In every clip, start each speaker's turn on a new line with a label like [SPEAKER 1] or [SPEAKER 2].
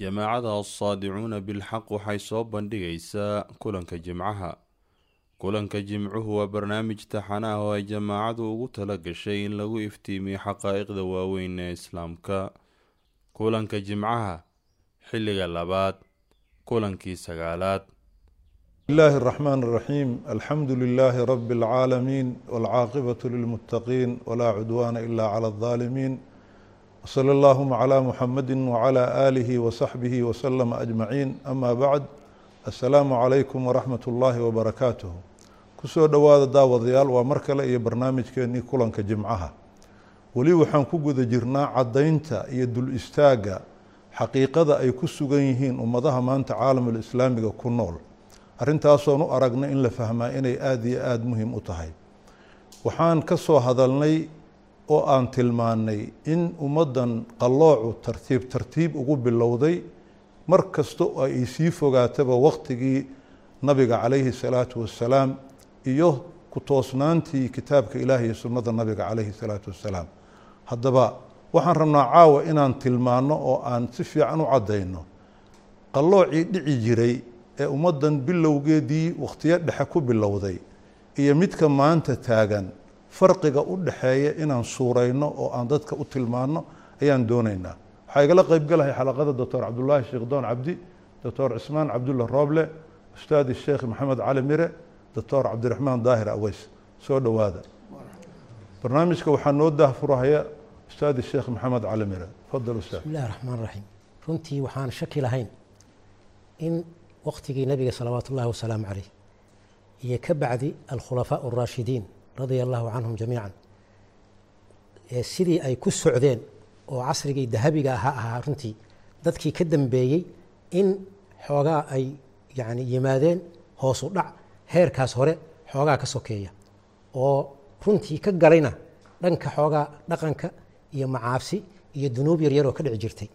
[SPEAKER 1] jamaacada asaadicuuna bilxaq waxay soo bandhigaysaa kulanka jimcaha. Kulanka jimcuhu waa barnaamij taxana ah oo ay jamaacadu ugu tala gashay in lagu iftiimiyo xaqaa-iqda waaweyn ee islaamka. Kulanka jimcaha xilliga labaad kulankii sagaalaad.
[SPEAKER 2] Bismillahi raxmaan raxiim alxamdu lilaahi rabi alcaalamiin walcaaqibat lilmuttaqiin walaa cudwaana ila cala aldaalimiin الظالمين وصلى اللهم على محمد وعلى آله وصحبه وسلم أجمعين أما بعد السلام عليكم ورحمة الله وبركاته kusoo dhowaada daawadayaal waa mar kale iyo barnaamijkeenii kulanka jimcaha weli waxaan ku guda jirnaa caddaynta iyo dul istaagga xaqiiqada ay ku sugan yihiin ummadaha maanta caalamul islaamiga ku nool arintaasoon u aragna in la fahmaa inay aada iyo aada muhiim u tahay waxaan ka soo hadalnay oo aan tilmaannay in ummaddan qalloocu tartiib tartiib ugu bilowday mar kasta oo ay sii fogaataba waqtigii nabiga calayhi salaatu wassalaam iyo ku toosnaantii kitaabka ilaah iyo sunnada nabiga calayhi salaatu wassalaam. Haddaba waxaan rabnaa caawa inaan tilmaanno oo aan si fiican u caddayno. Qalloocii dhici jiray ee ummaddan bilowgeedii wakhtiyo dhexe ku bilowday iyo midka maanta taagan farqiga u dhexeeya inaan suurayno oo aan dadka u tilmaanno ayaan doonaynaa. Waxaa igala qeybgalahay xalaqada doctor cabdullaahi sheekh doon cabdi doctor cismaan cabdulla rooble ustaadi sheekh maxamed cali mire doctor cabdiraxmaan daahir aweys soo dhowaada. Barnaamijka waxaa noo daahfurahaya ustaadi sheekh maxamed cali mire. Fadal ustaad.
[SPEAKER 3] Bismillahi raxmaan raxiim runtii waxaan shaki lahayn in waqtigii nabiga salawaatu ullahi wasalaamu caleyh iyo ka bacdi alkhulafaa araashidiin radia allahu canhum jamiican sidii ay ku socdeen oo casrigii dahabiga ahaa ahaa runtii dadkii ka dambeeyey in xoogaa ay yani yimaadeen hoosu dhac heerkaas hore xoogaa ka sokeeya oo runtii ka galayna dhanka xoogaa dhaqanka iyo macaabsi iyo dunuub yaryar oo ka dhici jirtay.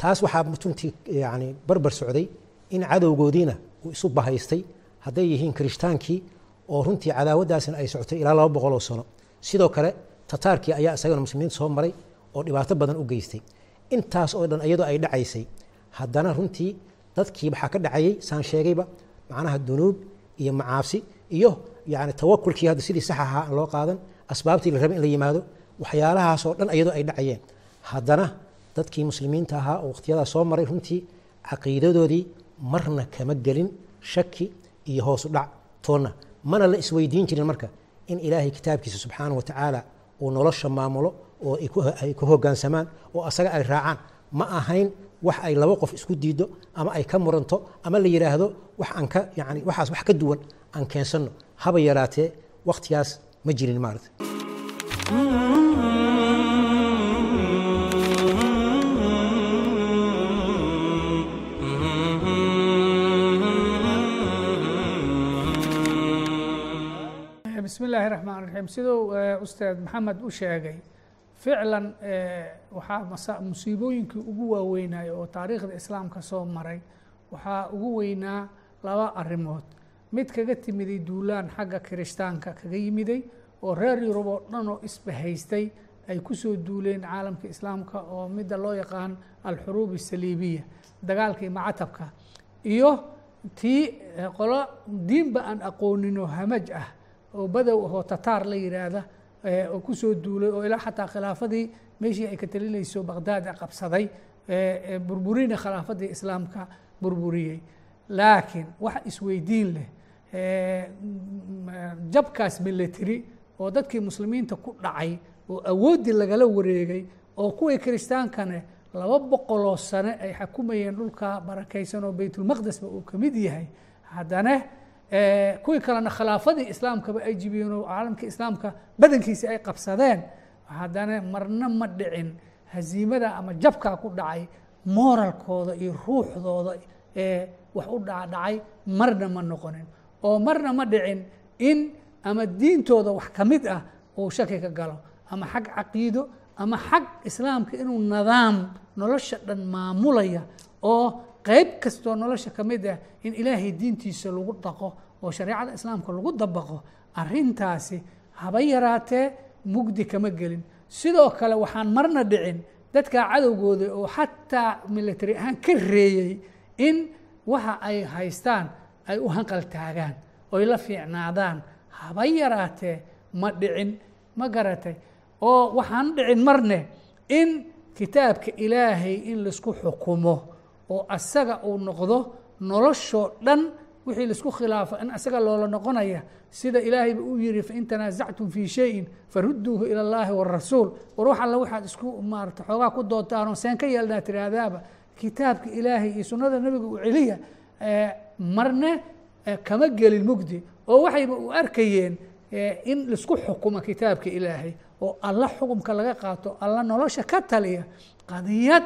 [SPEAKER 3] Taas waxaa runtii yani barbar socday in cadowgoodiina uu isu bahaystay hadday yihiin kiristaankii oo runtii cadaawaddaasna ay socotay ilaa laba boqol oo sano. Sidoo kale tataarkii ayaa isagana muslimiinta soo maray oo dhibaato badan u geystay. Intaas oo dhan iyadoo ay dhacaysay haddana runtii dadkii waxaa ka dhacayay saan sheegayba macnaha dunuub iyo macaabsi iyo yani tawakulkii hadda sidii sax ahaa aan loo qaadan asbaabtii la rabay in la yimaado waxyaalahaasoo dhan iyadoo ay dhacayeen. Haddana dadkii muslimiinta ahaa oo wakhtiyadaas soo maray runtii caqiidadoodii marna kama gelin shaki iyo hoosu dhac toonna mana la isweydiin jirin marka in ilaahay kitaabkiisa subxaana wa tacaala uu nolosha maamulo oo ay ku hogaansamaan oo asaga ay raacaan. Ma ahayn wax ay laba qof isku diido ama ay ka muranto ama la yidhaahdo wax aan ka yani waxaas wax ka duwan aan keensanno. Haba yaraatee wakhtigaas ma jirin maarata
[SPEAKER 4] bismi illaahi raxmaan raxiim siduu ustaad maxamed u sheegay ficlan waxaa musiibooyinkii ugu waaweynaayo oo taariikhda islaamka soo maray waxaa ugu weynaa laba arrimood. Mid kaga timiday duulaan xagga kirishtaanka kaga yimiday oo reer yurub oo dhan oo isbahaystay ay ku soo duuleen caalamka islaamka oo midda loo yaqaan alxuruub asaliibiya dagaalkii macatabka. Iyo tii qolo diinba aan aqooninoo hamaj ah oo badow ahoo tataar la yidhaahda oo ku soo duulay oo ilaa xataa khilaafadii meeshii ay ka talinayso baqdaad qabsaday burburina khilaafadii islaamka burburiyey. Laakiin waxa isweydiin leh jabkaas military oo dadkii muslimiinta ku dhacay oo awooddii lagala wareegay oo kuwii kiristaankane laba boqoloo sane ay xakumayeen dhulka barakaysan oo baytulmaqdesba uu ka mid yahay. Haddana kuwii kalena khilaafadii islaamkaba ay jibiyeen oo caalamkii islaamka badankiisi ay qabsadeen haddana marna ma dhicin. Haziimada ama jabkaa ku dhacay mooralkooda iyo ruuxdooda ee wax u dhacdhacay marna ma noqonin. Oo marna ma dhicin in ama diintooda wax ka mid ah uu shaki ka galo ama xag caqiido ama xag islaamka inuu nidaam nolosha dhan maamulaya oo qeyb kastoo nolosha ka mid ah in ilaahay diintiisa lagu dhaqo oo shareecada islaamka lagu dabaqo arintaasi haba yaraatee mugdi kama gelin. Sidoo kale waxaan marna dhicin dadkaa cadowgooda oo xataa military ahaan ka reeyey in waxa ay haystaan ay u hanqal taagaan oy la fiicnaadaan. Haba yaraatee ma dhicin ma garatay. Oo waxaan dhicin marne in kitaabka ilaahay in la isku xukumo oo asaga uu noqdo noloshoo dhan wixii la isku khilaafo in asaga loola noqonaya. Sida ilaahayba uu yihi fain tanaasactum fii shayin farudduuhu ila اllahi wاrasuul war wax alla waxaad isku maarata xoogaa ku doontaanoo seen ka yeelnaa tiraahdaaba kitaabka ilaahay iyo sunnada nebiga u celiya marne kama gelin mugdi. Oo waxayba u arkayeen in la isku xukumo kitaabka ilaahay oo alla xukumka laga qaato alla nolosha ka taliya qadiyad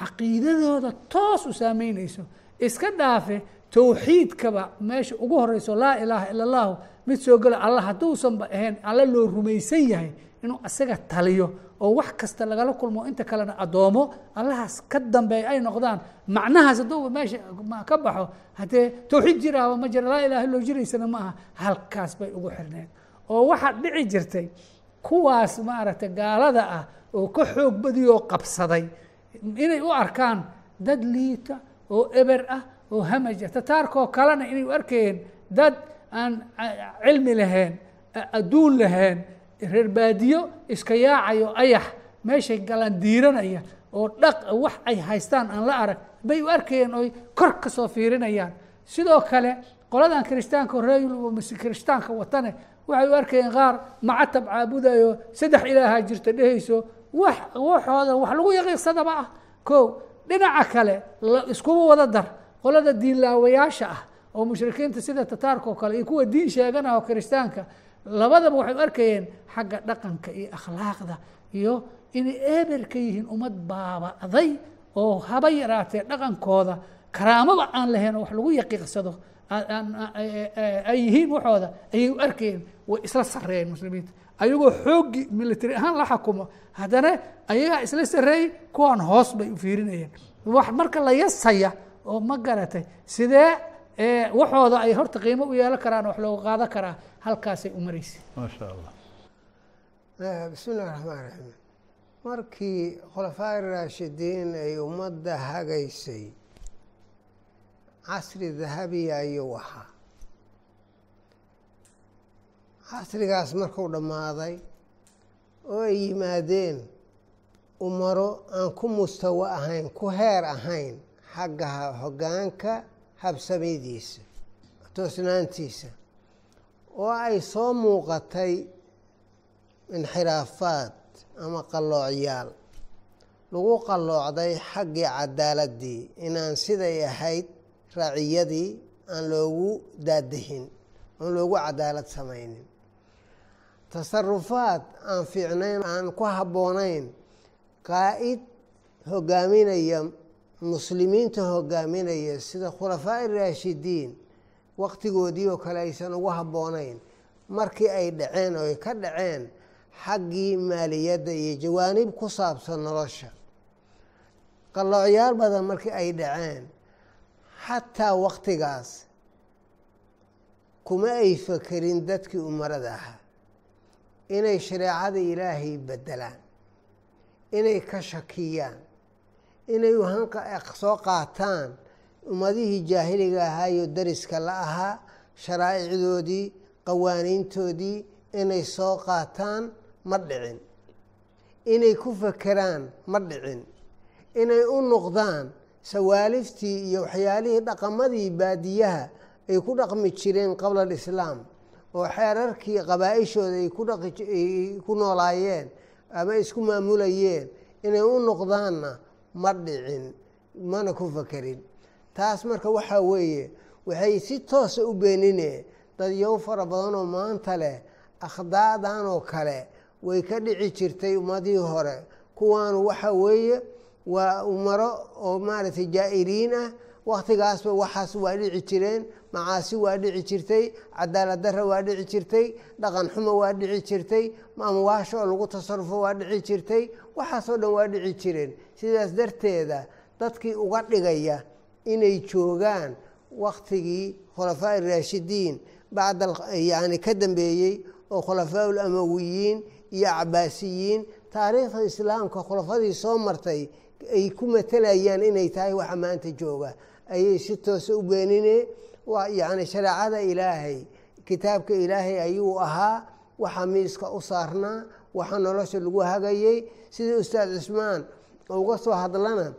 [SPEAKER 4] caqiidadooda toos u saameynayso iska dhaafe towxiidkaba meesha ugu horeyso laa ilaaha ila allahu mid soo gela alla hadduusanba ahayn alla loo rumaysan yahay inuu asaga taliyo oo wax kasta lagala kulmo inta kalena addoomo allahaas ka dambeeya ay noqdaan macnahaas hadduuba meesha ka baxo haddee towxiid jiraaba ma jira laa ilaha illoo jiraysana ma aha halkaas bay ugu xirneed oo waxaa dhici jirtay kuwaas maaragtay gaalada ah oo ka xoog badiyoo qabsaday inay u arkaan dad liita oo eber ah oo hamaja tataarkoo kalena inay u arkayeen dad aan cilmi lahayn adduun lahayn reer baadiyo iska yaacayo ayax meeshay galaan diiranaya oo dhaq wax ay haystaan aan la arag bay u arkayeen oy kor ka soo fiirinayaan. Sidoo kale qoladan kiristaanka reer kiristaanka watane waxay u arkayeen qaar macatab caabudayo saddex ilaahaa jirta dhehayso wax waxooda wax lagu yaqiiqsadaba ah. Ko dhinaca kale iskuba wada dar qolada diinlaawayaasha ah oo mushrikiinta sida tataarka oo kale iyo kuwa diin sheeganah oo kiristaanka labadaba waxay u arkayeen xagga dhaqanka iyo akhlaaqda iyo inay eber ka yihiin ummad baaba'day oo haba yaraatee dhaqankooda. Karaamaba aan lahayn oo wax lagu yaqiiqsado ay yihiin waxooda ayay u arkayeen way isla sareeyeen muslimiinta ayagoo xooggii military ahaan la xakumo. Haddana ayagaa isla sareeyey kuwaan hoos bay u fiirinayeen. Wax marka la yasaya oo ma garatay sidee waxooda ay horta qiimo u yeelan karaan wax looga qaadan karaa halkaasay u maraysay
[SPEAKER 2] maa sha allah
[SPEAKER 5] bismi illahi raxmaan raxiim markii khulafaa raashidiin ay ummadda hagaysay casri dahabiya ayuu ahaa casrigaas markuu dhammaaday oo ay yimaadeen umaro aan ku mustawo ahayn ku heer ahayn xagga hoggaanka habsamadiisa toosnaantiisa oo ay soo muuqatay inxiraafaad ama qalloocyaal. Lagu qalloocday xaggii cadaaladii inaan siday ahayd raaciyadii aan loogu daadahin aan loogu cadaalad samaynin tasarufaad aan fiicnayn aan ku habboonayn qaa'id hogaaminaya muslimiinta hogaaminaya sida khulafaa raashidiin waqtigoodii oo kale aysan ugu habboonayn. Markii ay dhaceen oo ay ka dhaceen xaggii maaliyadda iyo jawaanib ku saabsan nolosha. Qalloocyaal badan markii ay dhaceen xataa waqtigaas kuma ay fakerin dadkii umarada ahaa inay shareecada ilaahay beddelaan inay ka shakiyaan inay soo qaataan ummadihii jaahiliga ahaayo dariska la ahaa sharaa'icdoodii qawaaniintoodii inay soo qaataan ma dhicin. Inay ku fakeraan ma dhicin. Inay u noqdaan sawaaliftii iyo waxyaalihii dhaqamadii baadiyaha ay ku dhaqmi jireen qabla alislaam oo xeerarkii qabaa-ishooda ay ku noolaayeen ama isku maamulayeen inay u noqdaanna ma dhicin mana ku fakerin taas marka waxaa weeye waxay si toosa u beenineen dad yow fara badanoo maanta leh akhdaadan oo kale way ka dhici jirtay ummadihii hore. Kuwaanu waxa weeye waa umaro oo maaragtay jaa-iriin ah waktigaasba waxaas waa dhici jireen macaasi waa dhici jirtay cadaalad darra waa dhici jirtay dhaqan xumo waa dhici jirtay amwaasha oo lagu tasarufo waa dhici jirtay waxaasoo dhan waa dhici jireen. Sidaas darteeda dadkii uga dhigaya inay joogaan waktigii khulafaa raashidiin bacda yani ka dambeeyey oo khulafaa ulamawiyiin iyo cabaasiyiin taariikhda islaamka khulafadii soo martay ay ku matelayaan inay tahay waxa maanta jooga ayay si toose u beenine. Waa yacni shareecada ilaahay kitaabka ilaahay ayuu ahaa waxa miiska u saarnaa waxa nolosha lagu hagayey. Sidii ustaad cismaan uga soo hadlana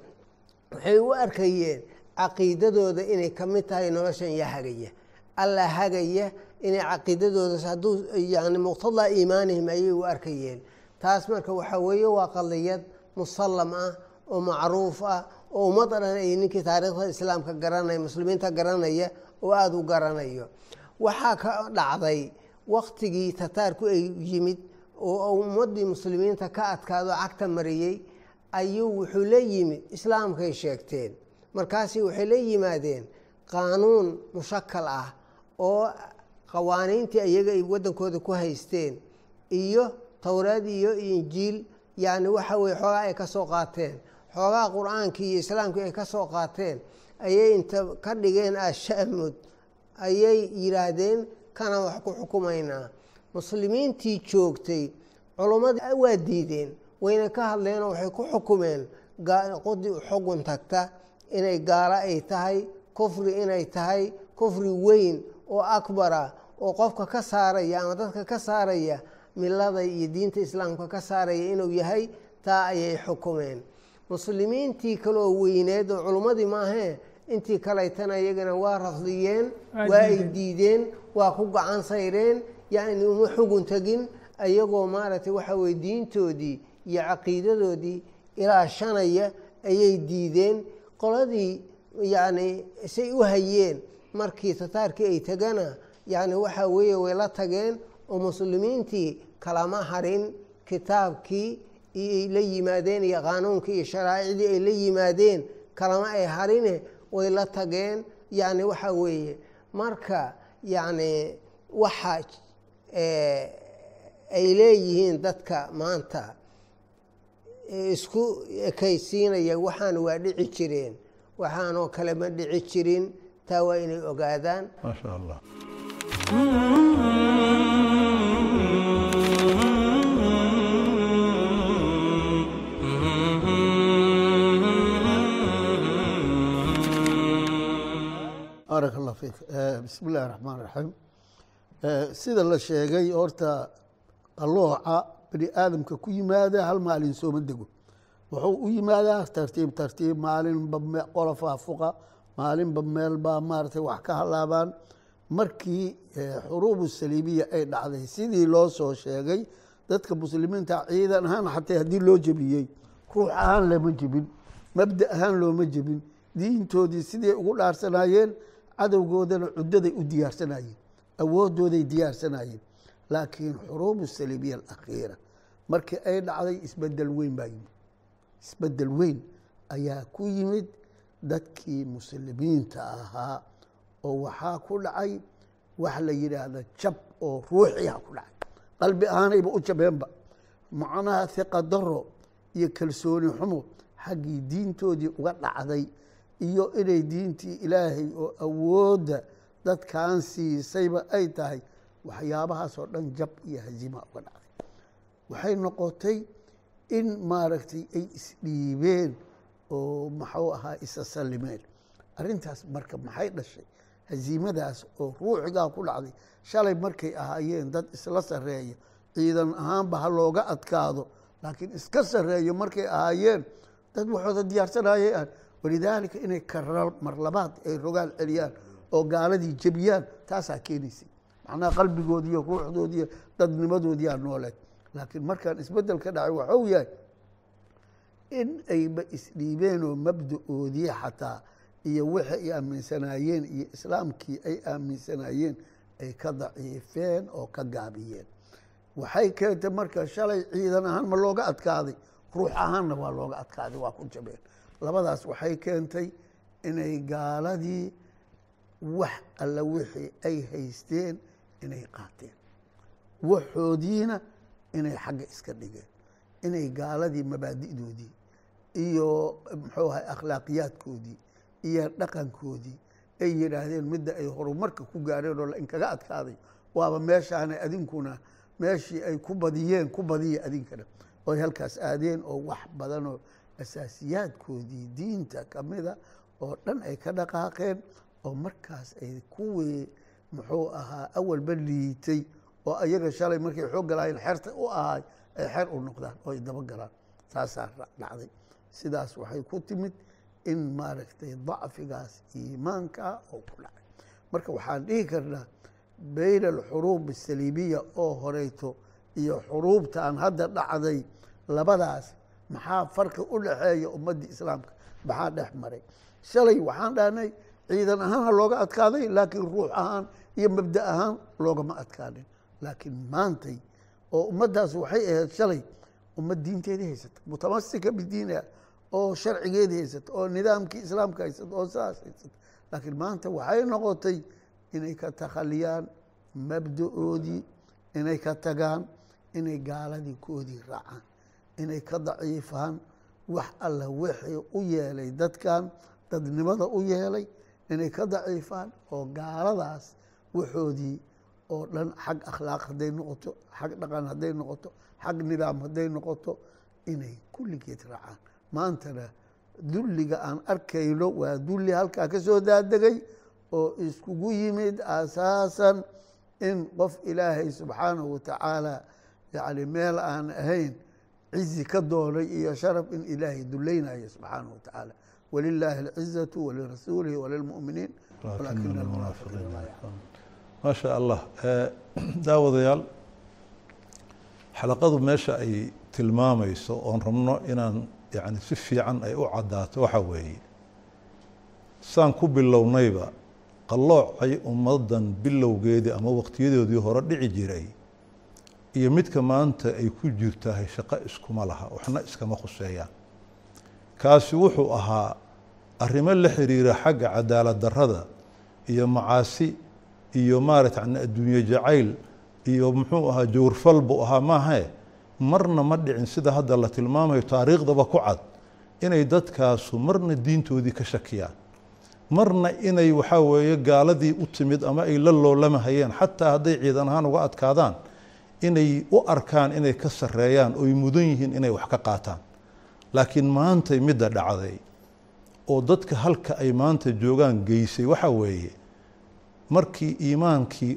[SPEAKER 5] waxay u arkayeen caqiidadooda inay ka mid tahay noloshan yaa hagaya. Alla hagaya inay caqiidadooda hadduu yani muqtadaa iimaanihim ayay u arkayeen. Taas marka waxaa weeye waa qadiyad musallam ah oo macruuf ah oo ummad dhan ay ninkii taariikhda islaamka garanaya muslimiinta garanaya oo aada u garanayo. Waxaa ka dhacday waktigii tataarku ay yimid oo ummaddii muslimiinta ka adkaado cagta mariyey ayuu wuxuu la yimid islaamkay sheegteen. Markaasi waxay la yimaadeen qaanuun mushakal ah oo qawaaniintii iyaga ay waddankooda ku haysteen iyo towreed iyo injiil yacni waxa weye xoogaa ay ka soo qaateen xoogaa qur'aankii iyo islaamkii ay ka soo qaateen ayay inta ka dhigeen ashamud ayay yidhaahdeen kana wax ku xukumaynaa. Muslimiintii joogtay culummadii waa diideen wayna ka hadleenoo waxay ku xukumeen qodi xugun tagta inay gaalo ay tahay kufri inay tahay kufri weyn oo akbara oo qofka ka saaraya ama dadka ka saaraya milada iyo diinta islaamka ka saaraya inuu yahay taa ayay xukumeen muslimiintii kaleoo weyneed oo culummadii maahee intii kalaytana iyagana waa rafdiyeen waa ay diideen. waa ku gacan sayreen yacni uma xugun tegin ayagoo maaragtay waxa weye diintoodii iyo caqiidadoodii ilaashanaya ayay diideen. Qoladii yacni say u hayeen markii tataarkii ay tegana yacni waxaa weeye way la tageen oo muslimiintii kalama harin kitaabkii ay la yimaadeen iyo qaanuunkii iyo sharaa'icdii ay la yimaadeen kalama ay harine way la tageen. Yani waxa weeye marka yani waxa eh, ay leeyihiin dadka maanta isku ekaysiinaya waxaan waa dhici jireen. Waxaanoo kale ma dhici jirin. Taa waa inay ogaadaan.
[SPEAKER 2] Maasha allah. Mm-hmm.
[SPEAKER 6] barak allah eh, bismi illahi raxmaan raxiim eh, sida la sheegay horta qalooca bini aadamka ku yimaada hal maalin sooma dego. Wuxuu u yimaadaa tartiib tartiib maalinba qolofa fuqa maalinba meelbaa maaratay wax ka halaabaan. Markii eh, xuruubu saliibiya ay dhacday sidii loo soo sheegay dadka muslimiinta ciidan ahaan xataa haddii loo jebiyey ruux ahaan lama jebin mabda ahaan looma jebin diintoodii siday ugu dhaarsanaayeen cadowgoodana cuddaday u diyaarsanayeen awoodooday diyaarsanayeen laakiin xuruubu saliibiya alakhiira markii ay dhacday isbeddel weyn baa yimid. Isbedel weyn ayaa ku yimid dadkii muslimiinta ahaa oo waxaa ku dhacay wax la yidhaahda jab oo ruuxiha ku dhacay. Qalbi ahaanayba u jabeenba. Macnaha hiqa daro iyo kalsooni xumo xaggii diintoodii uga dhacday iyo inay diintii ilaahay oo awoodda dadkan siisayba ay tahay waxyaabahaasoo dhan jab iyo hazima uga dhacday. Waxay noqotay in maaragtay ay isdhiibeen oo maxuu ahaa isa sallimeen arrintaas marka maxay dhashay? Haziimadaas oo ruuxigaa ku dhacday shalay markay ahaayeen dad isla sarreeya ciidan ahaanba ha looga adkaado laakiin iska sarreeyo markay ahaayeen dad waxooda diyaarsanayay ah walidaalika inay karar mar labaad ay rogaal celiyaan oo gaaladii jebiyaan taasaa keenaysay. Macnaha qalbigoodi iyo ruuxdoodi iyo dadnimadoodiyaa nooleed. Laakiin markaan isbeddel ka dhacay waxuu yahay in ayba isdhiibeen oo mabda-oodii xataa iyo wixi ay aaminsanaayeen iyo islaamkii ay aaminsanaayeen ay ka daciifeen oo ka gaabiyeen. Waxay keentay marka shalay ciidan ahaan ma looga adkaaday ruux ahaanna waa looga adkaaday waa ku jabeen. Labadaas waxay keentay inay gaaladii wax alla wixii ay haysteen inay qaateen. Waxoodiina inay xagga iska dhigeen inay gaaladii mabaadi'doodii iyo muxuu ahay akhlaaqiyaadkoodii iyo dhaqankoodii ay yidhaahdeen midda ay horumarka ku gaareen oo inkaga adkaaday waaba meeshaana adinkuna meeshii ay ku badiyeen ku badiya adinkana oy halkaas aadeen oo wax badanoo asaasiyaadkoodii diinta kamida oo dhan ay ka dhaqaaqeen oo markaas ay kuwii muxuu ahaa awalba liitay oo ayaga shalay markay xoogga lahayn xerta u ahay ay xer u noqdaan oo ay dabagalaan saasaa dhacday. Sidaas waxay ku timid in maaragtay dacfigaas iimaanka oo ku dhacay. Marka waxaan dhihi karnaa bayna alxuruub asaliibiya oo horeyto iyo xuruubtaan hadda dhacday labadaas maxaa farqi u dhaxeeya ummaddii islaamka? Maxaa dhex maray? Shalay waxaan dhahnay ciidan ahaan ha looga adkaaday laakiin ruux ahaan iyo mabda ahaan loogama adkaanin. Laakiin maantay oo ummaddaas waxay ahayd shalay ummad diinteedii haysata mutamasika bidiiniha oo sharcigeedii haysata oo nidaamkii islaamka haysata oo saas haysata. Laakiin maanta waxay noqotay inay ka takhaliyaan mabda-oodii inay ka tagaan inay gaaladii koodii raacaan inay ka daciifaan wax alla wixii u yeelay dadkan dadnimada u yeelay inay ka daciifaan oo gaaladaas waxoodii oo dhan xag akhlaaq hadday noqoto xag dhaqan hadday noqoto xag nidaam hadday noqoto inay kulligeed raacaan. Maantana dulliga aan arkayno waa dulli halkaa ka soo daadegay oo iskugu yimid asaasan in qof ilaahay subxaanahu watacaala yacni meel aan ahayn cizi ka doonay iyo sharaf in ilaahay dulaynayo subxaanahu watacaala walilaahi alcizatu walirasuulihi walilmu'miniin. Laa yaclamuun.
[SPEAKER 2] Maa allah daawadayaal xalaqadu meesha ay tilmaamayso oon rabno inaan yani si fiican ay u caddaato waxaa weeye. Saan ku bilownayba qalloocay ummaddan bilowgeedii ama waqtiyadoodii hore dhici jiray iyo midka maanta ay ku jirtahay shaqo iskuma laha waxna iskama khuseeyaan kaasi wuxuu ahaa arrimo la xiriira xagga cadaalad darrada iyo macaasi iyo maarata adduunye jacayl iyo muxuu ahaa jawrfal buu ahaa maahae? Marna ma dhicin sida hadda la tilmaamayo taariikhdaba ku cad inay dadkaasu marna diintoodii ka shakiyaan. Marna inay waxaa weeye gaaladii u timid ama ay la loolamahayeen xataa hadday ciidan ahaan uga adkaadaan inay u arkaan inay ka sarreeyaan oy mudan yihiin inay wax ka qaataan. Laakiin maantay midda dhacday oo dadka halka ay maanta joogaan geysay waxaa weeye markii iimaankii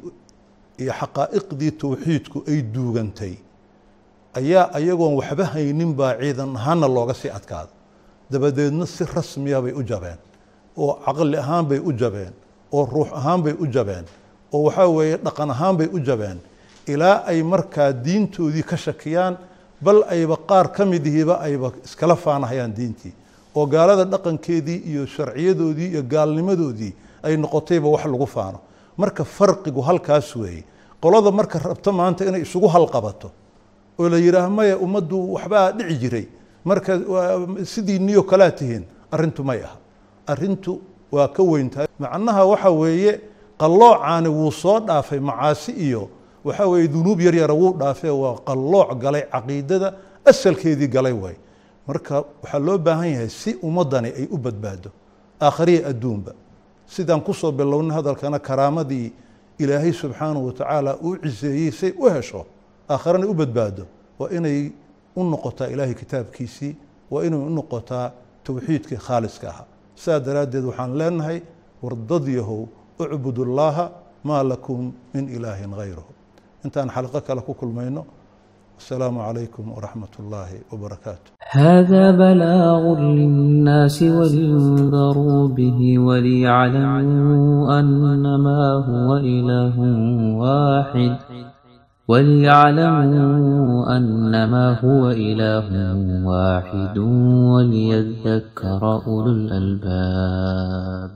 [SPEAKER 2] iyo xaqaa'iqdii towxiidku ay duugantay ayaa ayagoon waxba haynin baa ciidan ahaanna looga sii adkaada dabadeedna si rasmiya bay u jabeen oo caqli ahaan bay u jabeen oo ruux ahaan bay u jabeen oo waxaa weeye dhaqan ahaan bay u jabeen ilaa ay markaa diintoodii ka shakiyaan bal ayba qaar ka midihiiba ayba iskala faanahayaan diintii. Oo gaalada dhaqankeedii iyo sharciyadoodii iyo gaalnimadoodii ay noqotayba wax lagu faano. Marka farqigu halkaas weeye qolada marka rabto maanta inay isugu halqabato oo la yidhaah maya ummaddu waxbaa dhici jiray. Marka sidii niyo kalaa tihiin arrintu may aha. Arrintu waa ka weyntahay. Macnaha waxa weeye qalloocaani wuu soo dhaafay macaasi iyo waxaa weeye dunuub yar yara wuu dhaafee waa qallooc galay caqiidada asalkeedii galay waay. Marka waxaa loo baahan yahay si ummaddani ay u badbaado aakhariya adduunba. Sidaan ku soo bilownay hadalkana karaamadii ilaahay subxaanahu watacaala uu ciseeyey say u hesho aakharana u badbaado waa inay u noqotaa ilaahay kitaabkiisii waa inay u noqotaa towxiidkii khaaliska ahaa. Sidaa daraaddeed waxaan leenahay wardad yahow ucbudu llaaha maa lakum min ilaahin hayruhu intaan xalaqo kale ku kulmayno السلام عليكم ورحمة الله وبركاته
[SPEAKER 7] هذا بلاغ للناس ولينذروا به وليعلموا أنما هو إله واحد وليعلموا أنما هو إله واحد وليذكر أولو الألباب